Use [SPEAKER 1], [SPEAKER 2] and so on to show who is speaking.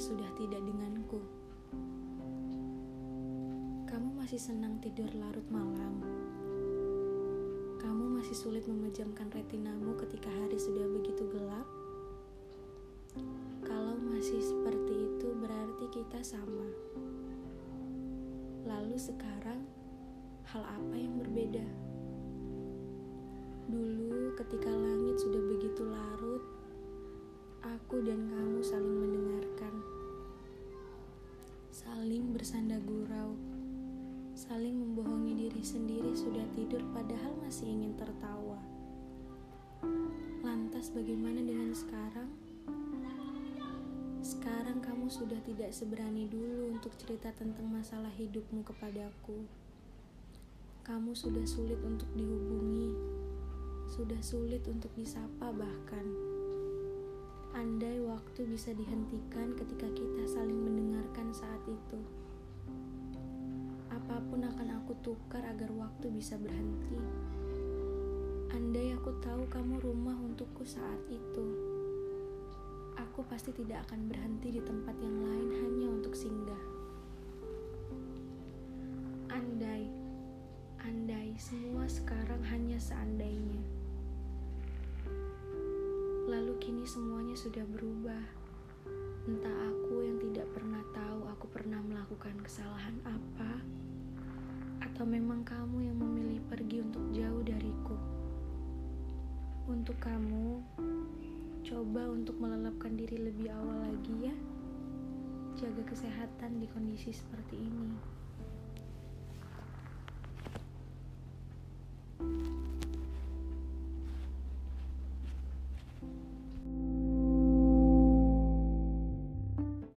[SPEAKER 1] sudah tidak denganku. Kamu masih senang tidur larut malam. Kamu masih sulit memejamkan retinamu ketika hari sudah begitu gelap. Kalau masih seperti itu, berarti kita sama. Lalu sekarang, hal apa yang berbeda? Dulu, ketika langit sudah begitu larut, aku dan kamu saling mendengar saling bersanda gurau saling membohongi diri sendiri sudah tidur padahal masih ingin tertawa. Lantas bagaimana dengan sekarang? Sekarang kamu sudah tidak seberani dulu untuk cerita tentang masalah hidupmu kepadaku. Kamu sudah sulit untuk dihubungi, sudah sulit untuk disapa bahkan. Andai waktu bisa dihentikan ketika kita saling mendengarkan saat itu apa pun akan aku tukar agar waktu bisa berhenti. Andai aku tahu kamu rumah untukku saat itu, aku pasti tidak akan berhenti di tempat yang lain hanya untuk singgah. Andai, andai semua sekarang hanya seandainya. Kini semuanya sudah berubah. Entah aku yang tidak pernah tahu aku pernah melakukan kesalahan apa atau memang kamu yang memilih pergi untuk jauh dariku? Untuk kamu, coba untuk melelapkan diri lebih awal lagi ya. Jaga kesehatan di kondisi seperti ini.